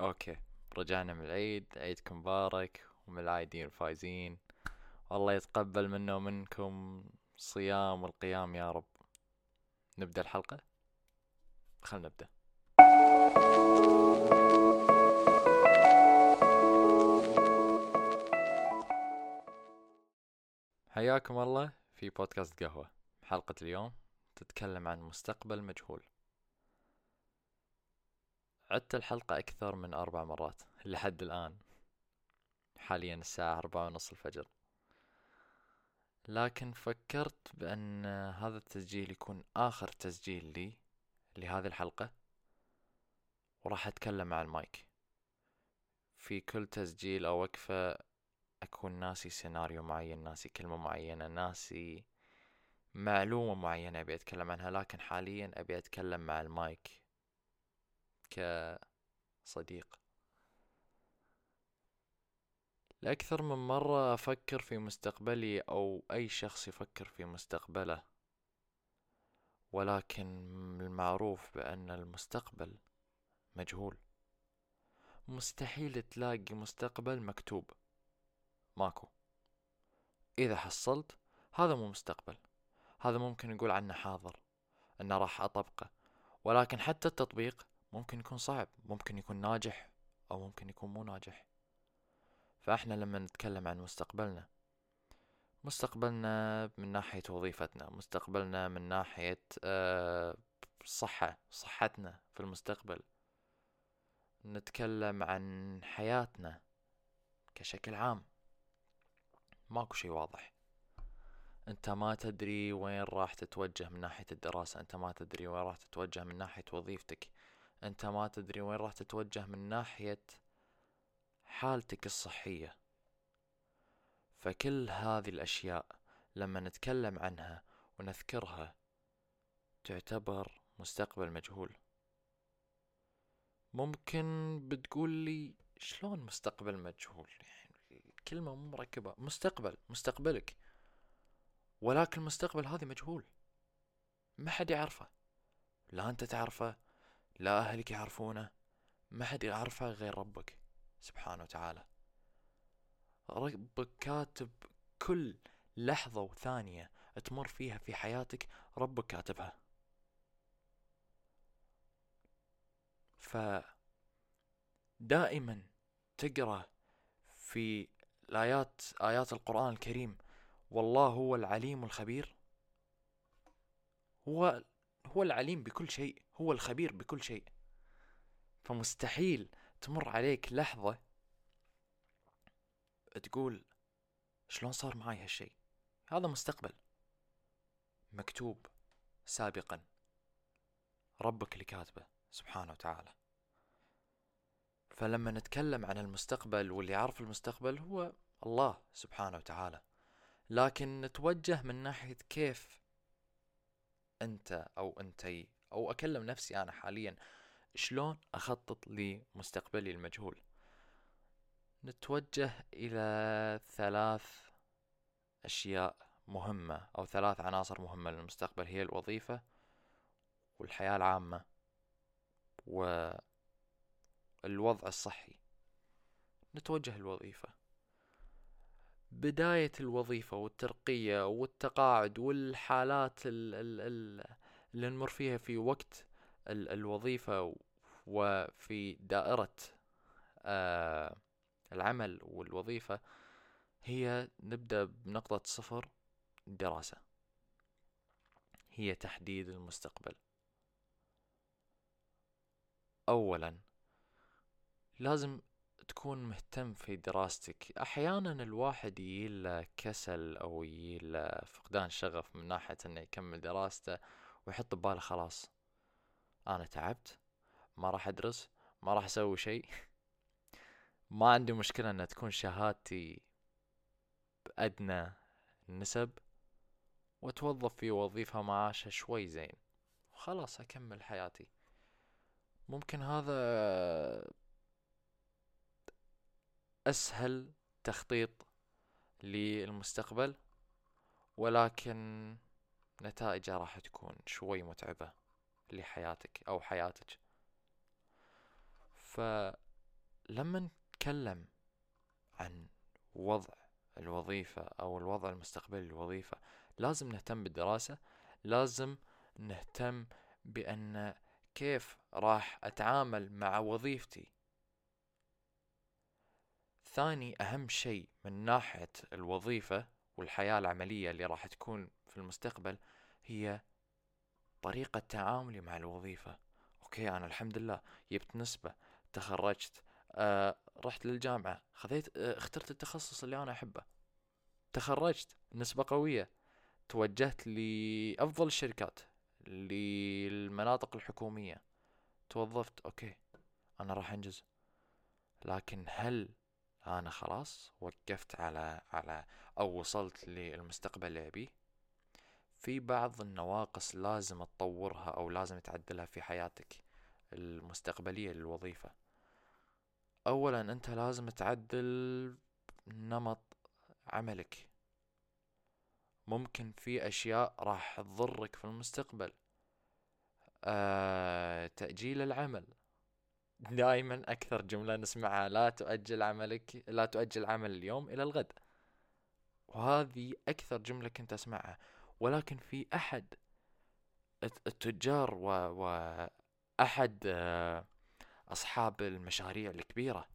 أوكي رجعنا من العيد عيدكم مبارك ومن العايدين الفايزين. والله يتقبل منا ومنكم صيام والقيام يا رب. نبدأ الحلقة؟ خلنا نبدأ. حياكم الله في بودكاست قهوة. حلقة اليوم تتكلم عن مستقبل مجهول. عدت الحلقة أكثر من أربع مرات لحد الآن. حاليا الساعة أربعة ونص الفجر. لكن فكرت بأن هذا التسجيل يكون آخر تسجيل لي لهذه الحلقة. وراح أتكلم مع المايك. في كل تسجيل أو وقفة أكون ناسي سيناريو معين ناسي كلمة معينة ناسي معلومة معينة أبي أتكلم عنها. لكن حاليا أبي أتكلم مع المايك. كصديق. لأكثر من مرة أفكر في مستقبلي أو أي شخص يفكر في مستقبله ولكن المعروف بأن المستقبل مجهول. مستحيل تلاقي مستقبل مكتوب. ماكو. إذا حصلت هذا مو مستقبل. هذا ممكن نقول عنه حاضر أنه راح أطبقه. ولكن حتى التطبيق ممكن يكون صعب ممكن يكون ناجح أو ممكن يكون مو ناجح. فإحنا لما نتكلم عن مستقبلنا مستقبلنا من ناحية وظيفتنا مستقبلنا من ناحية أه صحة صحتنا في المستقبل. نتكلم عن حياتنا كشكل عام. ماكو شي واضح. أنت ما تدري وين راح تتوجه من ناحية الدراسة أنت ما تدري وين راح تتوجه من ناحية وظيفتك. أنت ما تدري وين راح تتوجه من ناحية حالتك الصحية. فكل هذه الأشياء لما نتكلم عنها ونذكرها تعتبر مستقبل مجهول. ممكن بتقول لي شلون مستقبل مجهول؟ يعني الكلمة مو مركبة. مستقبل مستقبلك. ولكن المستقبل هذا مجهول. ما حد يعرفه. لا أنت تعرفه لا أهلك يعرفونه. ما حد يعرفه غير ربك سبحانه وتعالى. ربك كاتب كل لحظة وثانية تمر فيها في حياتك ربك كاتبها. ف دائما تقرأ في الآيات آيات القرآن الكريم. والله هو العليم الخبير. هو هو العليم بكل شيء هو الخبير بكل شيء. فمستحيل تمر عليك لحظة تقول شلون صار معي هالشيء؟ هذا مستقبل. مكتوب سابقا. ربك اللي كاتبه سبحانه وتعالى. فلما نتكلم عن المستقبل واللي يعرف المستقبل هو الله سبحانه وتعالى. لكن نتوجه من ناحية كيف أنت أو أنتي أو أكلم نفسي أنا حاليا شلون أخطط لمستقبلي المجهول؟ نتوجه إلى ثلاث أشياء مهمة أو ثلاث عناصر مهمة للمستقبل. هي الوظيفة والحياة العامة والوضع الصحي. نتوجه الوظيفة. بداية الوظيفة والترقية والتقاعد والحالات اللي نمر فيها في وقت الوظيفة وفي دائرة آه، العمل والوظيفة هي نبدأ بنقطة صفر دراسة هي تحديد المستقبل. أولا لازم تكون مهتم في دراستك. أحيانا الواحد يجيله كسل أو يجيله فقدان شغف من ناحية أنه يكمل دراسته ويحط بباله خلاص أنا تعبت ما راح أدرس ما راح أسوي شيء. ما عندي مشكلة أن تكون شهادتي بأدنى النسب وأتوظف في وظيفة معاشها شوي زين. وخلاص أكمل حياتي. ممكن هذا أسهل تخطيط للمستقبل ولكن نتائجه راح تكون شوي متعبة لحياتك أو حياتك. لما نتكلم عن وضع الوظيفة أو الوضع المستقبلي للوظيفة لازم نهتم بالدراسة لازم نهتم بأن كيف راح أتعامل مع وظيفتي ثاني أهم شيء من ناحية الوظيفة والحياة العملية اللي راح تكون في المستقبل هي طريقة تعاملي مع الوظيفة. okay أنا الحمد لله جبت نسبة تخرجت آه رحت للجامعة خذيت آه اخترت التخصص اللي أنا أحبه. تخرجت نسبة قوية توجهت لأفضل الشركات للمناطق الحكومية. توظفت okay أنا راح أنجز. لكن هل أنا خلاص وقفت على على أو وصلت للمستقبل اللي أبيه. في بعض النواقص لازم تطورها أو لازم تعدلها في حياتك المستقبلية للوظيفة أولا أنت لازم تعدل نمط عملك. ممكن في أشياء راح تضرك في المستقبل. آه، تأجيل العمل. دائما أكثر جملة نسمعها لا تؤجل عملك لا تؤجل عمل اليوم إلى الغد. وهذه أكثر جملة كنت أسمعها. ولكن في أحد التجار و, وأحد آه، أصحاب المشاريع الكبيرة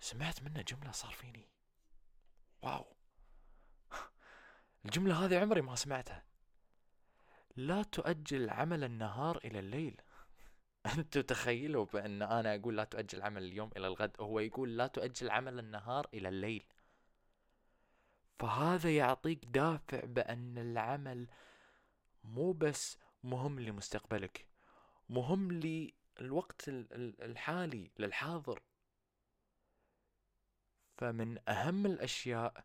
سمعت منه جملة صار فيني. واو! الجملة هذه عمري ما سمعتها. لا تؤجل عمل النهار إلى الليل. أنتوا تخيلوا بأن أنا أقول لا تؤجل عمل اليوم إلى الغد هو يقول لا تؤجل عمل النهار إلى الليل. فهذا يعطيك دافع بأن العمل مو بس مهم لمستقبلك مهم للوقت الحالي للحاضر. فمن أهم الأشياء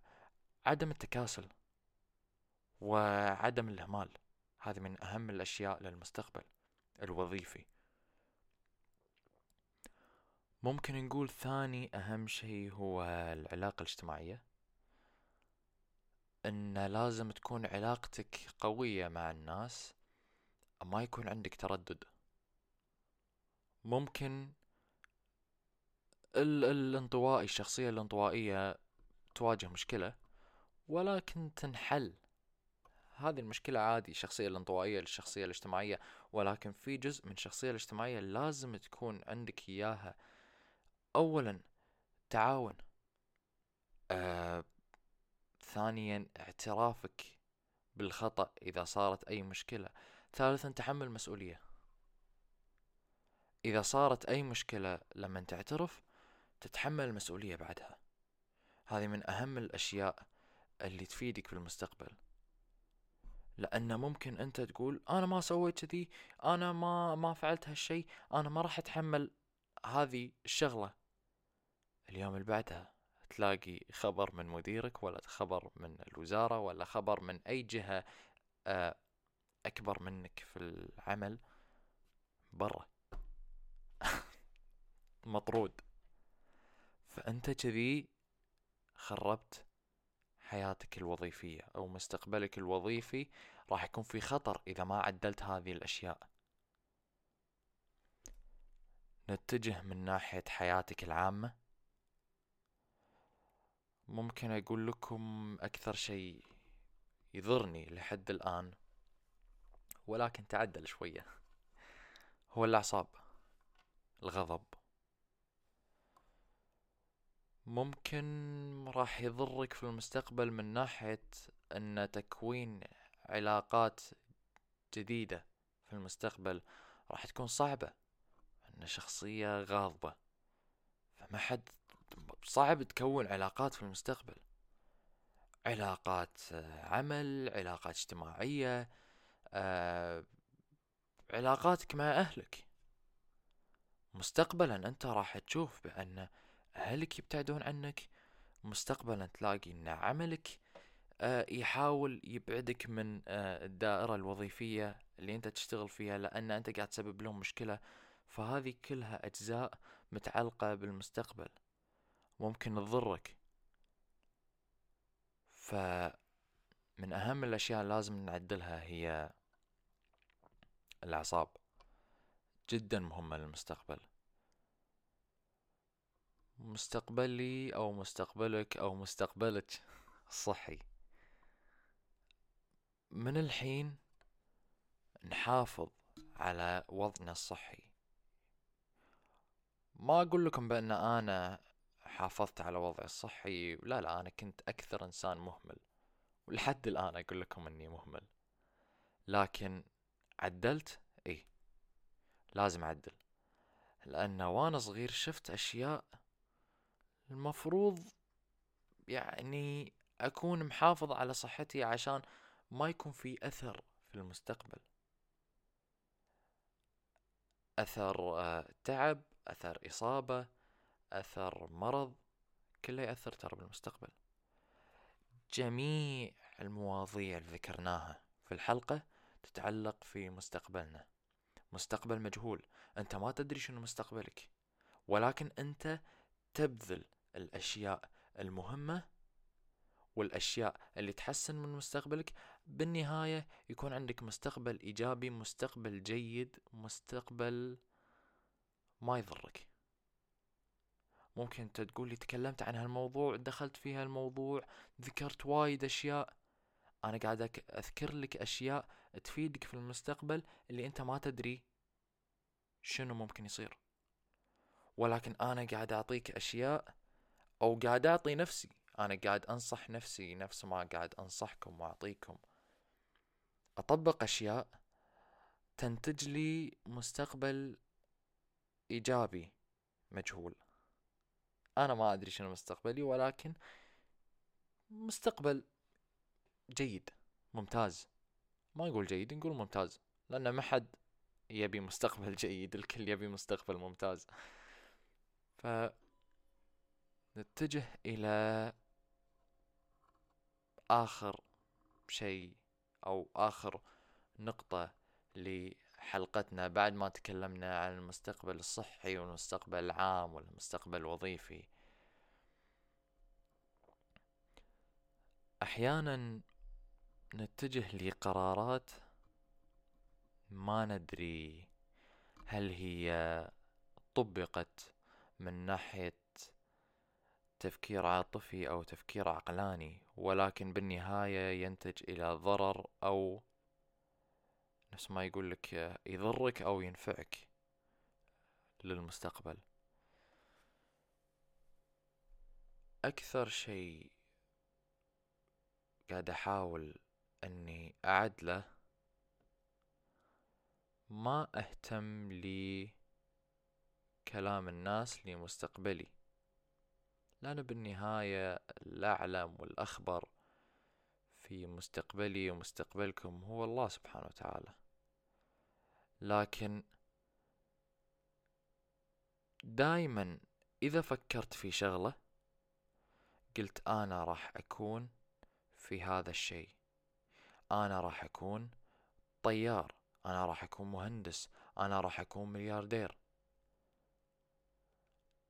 عدم التكاسل وعدم الإهمال هذه من أهم الأشياء للمستقبل الوظيفي. ممكن نقول ثاني أهم شيء هو العلاقة الاجتماعية. إن لازم تكون علاقتك قوية مع الناس ما يكون عندك تردد. ممكن ال الانطوائي الشخصية الانطوائية تواجه مشكلة ولكن تنحل. هذه المشكلة عادي الشخصية الانطوائية للشخصية الاجتماعية ولكن في جزء من الشخصية الاجتماعية لازم تكون عندك إياها. أولا تعاون آه ثانيا اعترافك بالخطأ إذا صارت أي مشكلة ثالثا تحمل مسؤولية. إذا صارت أي مشكلة لما تعترف تتحمل المسؤولية بعدها. هذه من أهم الأشياء اللي تفيدك في المستقبل لأن ممكن أنت تقول أنا ما سويت كذي أنا ما ما فعلت هالشي أنا ما راح أتحمل هذه الشغلة. اليوم اللي بعدها تلاقي خبر من مديرك ولا خبر من الوزارة ولا خبر من أي جهة آه، أكبر منك في العمل برا. مطرود. فأنت كذي خربت حياتك الوظيفية أو مستقبلك الوظيفي راح يكون في خطر إذا ما عدلت هذه الأشياء. نتجه من ناحية حياتك العامة. ممكن أقول لكم أكثر شيء يضرني لحد الآن ولكن تعدل شوية هو الأعصاب الغضب. ممكن راح يضرك في المستقبل من ناحية أن تكوين علاقات جديدة في المستقبل راح تكون صعبة أن شخصية غاضبة فما حد صعب تكون علاقات في المستقبل. علاقات عمل علاقات اجتماعية آه، علاقاتك مع أهلك. مستقبلا أنت راح تشوف بأن أهلك يبتعدون عنك. مستقبلا تلاقي أن عملك آه، يحاول يبعدك من آه، الدائرة الوظيفية اللي أنت تشتغل فيها لأن أنت قاعد تسبب لهم مشكلة. فهذه كلها أجزاء متعلقة بالمستقبل. ممكن تضرك فمن أهم الأشياء لازم نعدلها هي الأعصاب. جدا مهمة للمستقبل. مستقبلي أو مستقبلك أو مستقبلك الصحي. من الحين نحافظ على وضعنا الصحي. ما أقول لكم بأن أنا حافظت على وضعي الصحي لا لا أنا كنت أكثر إنسان مهمل ولحد الآن أقول لكم أني مهمل. لكن عدلت؟ إيه لازم أعدل لأن وأنا صغير شفت أشياء المفروض يعني أكون محافظ على صحتي عشان ما يكون في أثر في المستقبل. أثر آه، تعب أثر إصابة أثر مرض كله يأثر ترى بالمستقبل. جميع المواضيع اللي ذكرناها في الحلقة تتعلق في مستقبلنا. مستقبل مجهول. أنت ما تدري شنو مستقبلك. ولكن أنت تبذل الأشياء المهمة والأشياء اللي تحسن من مستقبلك. بالنهاية يكون عندك مستقبل إيجابي مستقبل جيد مستقبل ما يضرك. ممكن أنت تقول لي تكلمت عن هالموضوع دخلت في هالموضوع ذكرت وايد أشياء. أنا قاعد أذكر لك أشياء تفيدك في المستقبل اللي أنت ما تدري شنو ممكن يصير. ولكن أنا قاعد أعطيك أشياء أو قاعد أعطي نفسي. أنا قاعد أنصح نفسي نفس ما قاعد أنصحكم وأعطيكم. أطبق أشياء تنتج لي مستقبل إيجابي مجهول. أنا ما أدري شنو مستقبلي ولكن مستقبل جيد ممتاز. ما نقول جيد نقول ممتاز لأن ما حد يبي مستقبل جيد الكل يبي مستقبل ممتاز. ف نتجه إلى آخر شيء أو آخر نقطة لحلقتنا بعد ما تكلمنا عن المستقبل الصحي والمستقبل العام والمستقبل الوظيفي. أحيانا نتجه لقرارات ما ندري هل هي طبقت من ناحية تفكير عاطفي أو تفكير عقلاني ولكن بالنهاية ينتج إلى ضرر أو نفس ما يقول لك يضرك أو ينفعك للمستقبل. أكثر شيء قاعد أحاول أني أعدله ما أهتم لكلام الناس لمستقبلي لأن بالنهاية الأعلم والأخبر في مستقبلي ومستقبلكم هو الله سبحانه وتعالى. لكن دايما إذا فكرت في شغلة قلت أنا راح أكون في هذا الشيء. أنا راح أكون طيار أنا راح أكون مهندس أنا راح أكون ملياردير.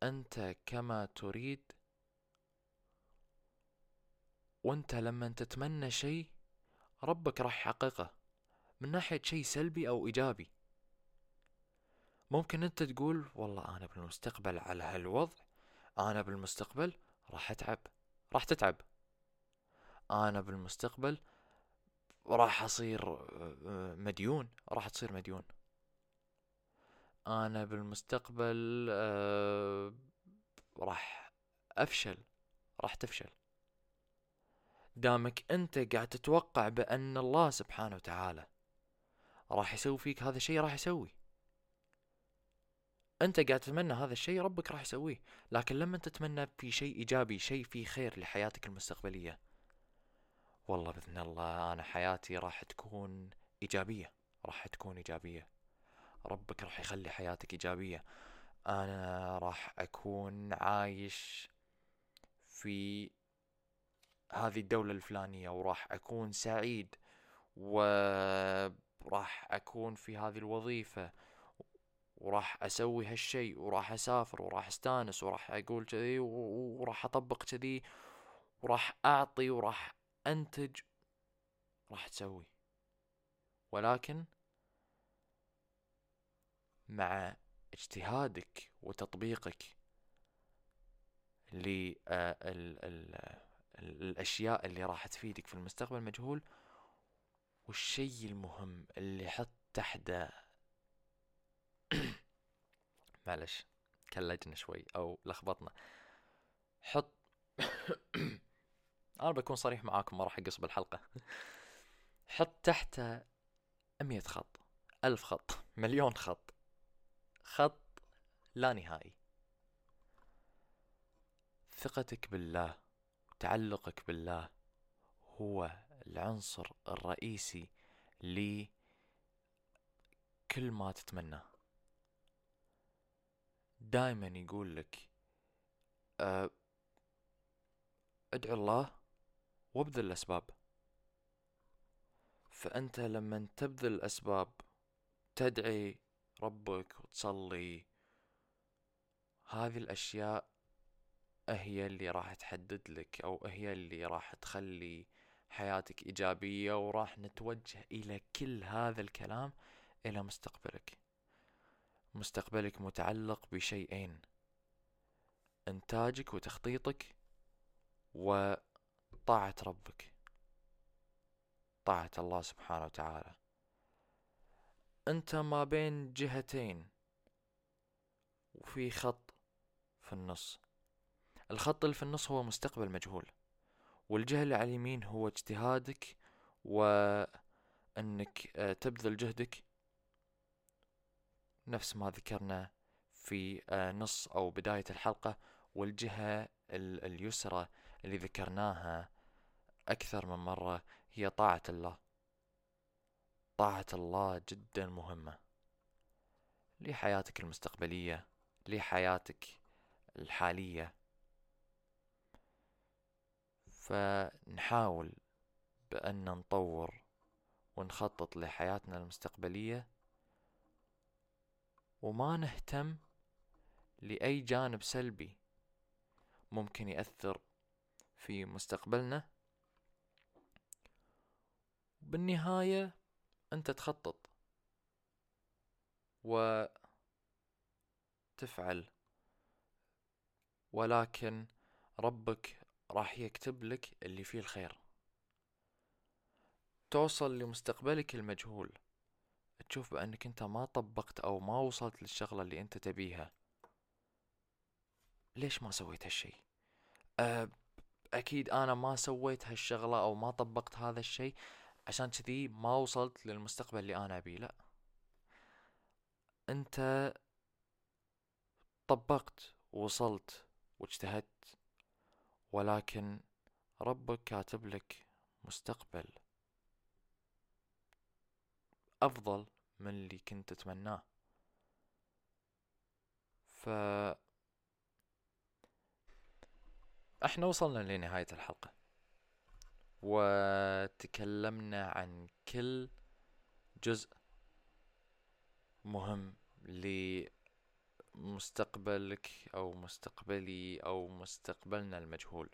أنت كما تريد وأنت لما تتمنى شيء ربك راح يحققه من ناحية شيء سلبي أو إيجابي. ممكن أنت تقول والله أنا بالمستقبل على هالوضع أنا بالمستقبل راح أتعب راح تتعب. أنا بالمستقبل راح أصير آه، مديون راح تصير مديون. أنا بالمستقبل آه، راح أفشل راح تفشل. دامك أنت قاعد تتوقع بأن الله سبحانه وتعالى راح يسوي فيك هذا الشيء راح يسوي. أنت قاعد تتمنى هذا الشيء ربك راح يسويه. لكن لما تتمنى في شيء إيجابي شيء فيه خير لحياتك المستقبلية والله بإذن الله أنا حياتي راح تكون إيجابية راح تكون إيجابية. ربك راح يخلي حياتك إيجابية. أنا راح أكون عايش في هذه الدولة الفلانية وراح أكون سعيد وراح أكون في هذه الوظيفة. وراح أسوي هالشيء وراح أسافر وراح أستأنس وراح أقول كذي وراح أطبق كذي وراح أعطي وراح أنتج راح تسوي. ولكن مع اجتهادك وتطبيقك للأشياء اللي راح تفيدك في المستقبل مجهول والشيء المهم اللي حط تحته معلش كلجنا شوي أو لخبطنا. حط أنا بكون صريح معاكم ما راح أقص بالحلقة. حط تحته مية خط ألف خط مليون خط. خط لا نهائي. ثقتك بالله وتعلقك بالله هو العنصر الرئيسي لكل ما تتمناه. دائما يقول لك أه ادعو الله وابذل الأسباب. فأنت لما تبذل الأسباب تدعي ربك وتصلي هذه الأشياء هي اللي راح تحدد لك أو هي اللي راح تخلي حياتك إيجابية وراح نتوجه إلى كل هذا الكلام إلى مستقبلك. مستقبلك متعلق بشيئين إنتاجك وتخطيطك وطاعة ربك. طاعة الله سبحانه وتعالى. أنت ما بين جهتين وفي خط في النص. الخط اللي في النص هو مستقبل مجهول والجهة اللي على اليمين هو اجتهادك وأنك آه، تبذل جهدك نفس ما ذكرنا في آه، نص أو بداية الحلقة والجهة اليسرى اللي ذكرناها أكثر من مرة هي طاعة الله. طاعة الله جدا مهمة. لحياتك المستقبلية لحياتك الحالية. فنحاول بأن نطور ونخطط لحياتنا المستقبلية وما نهتم لأي جانب سلبي ممكن يأثر في مستقبلنا. بالنهاية أنت تخطط وتفعل ولكن ربك راح يكتب لك اللي فيه الخير. توصل لمستقبلك المجهول. تشوف بأنك أنت ما طبقت أو ما وصلت للشغلة اللي أنت تبيها. ليش ما سويت هالشي؟ أه أكيد أنا ما سويت هالشغلة أو ما طبقت هذا الشي عشان كذي ما وصلت للمستقبل اللي أنا أبيه لأ. أنت طبقت ووصلت واجتهدت ولكن ربك كاتب لك مستقبل. أفضل من اللي كنت تتمناه ف إحنا وصلنا لنهاية الحلقة. وتكلمنا عن كل جزء مهم لمستقبلك أو مستقبلي أو مستقبلنا المجهول.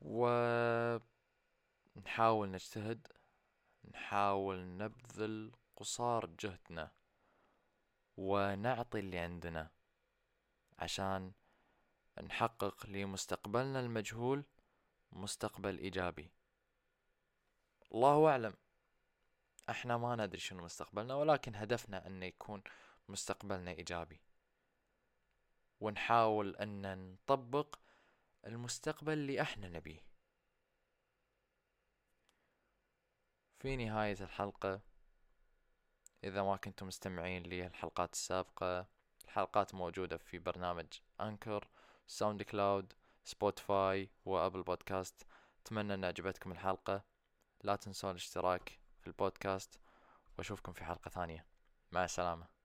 ونحاول نجتهد نحاول نبذل قصار جهدنا ونعطي اللي عندنا عشان نحقق لمستقبلنا المجهول مستقبل إيجابي. الله أعلم. إحنا ما ندري شنو مستقبلنا ولكن هدفنا أن يكون مستقبلنا إيجابي. ونحاول أن نطبق المستقبل اللي إحنا نبيه. في نهاية الحلقة إذا ما كنتم مستمعين للحلقات السابقة الحلقات موجودة في برنامج Anchor SoundCloud Spotify و Apple Podcast أتمنى أن عجبتكم الحلقة. لا تنسون الاشتراك في البودكاست وأشوفكم في حلقة ثانية. مع السلامة.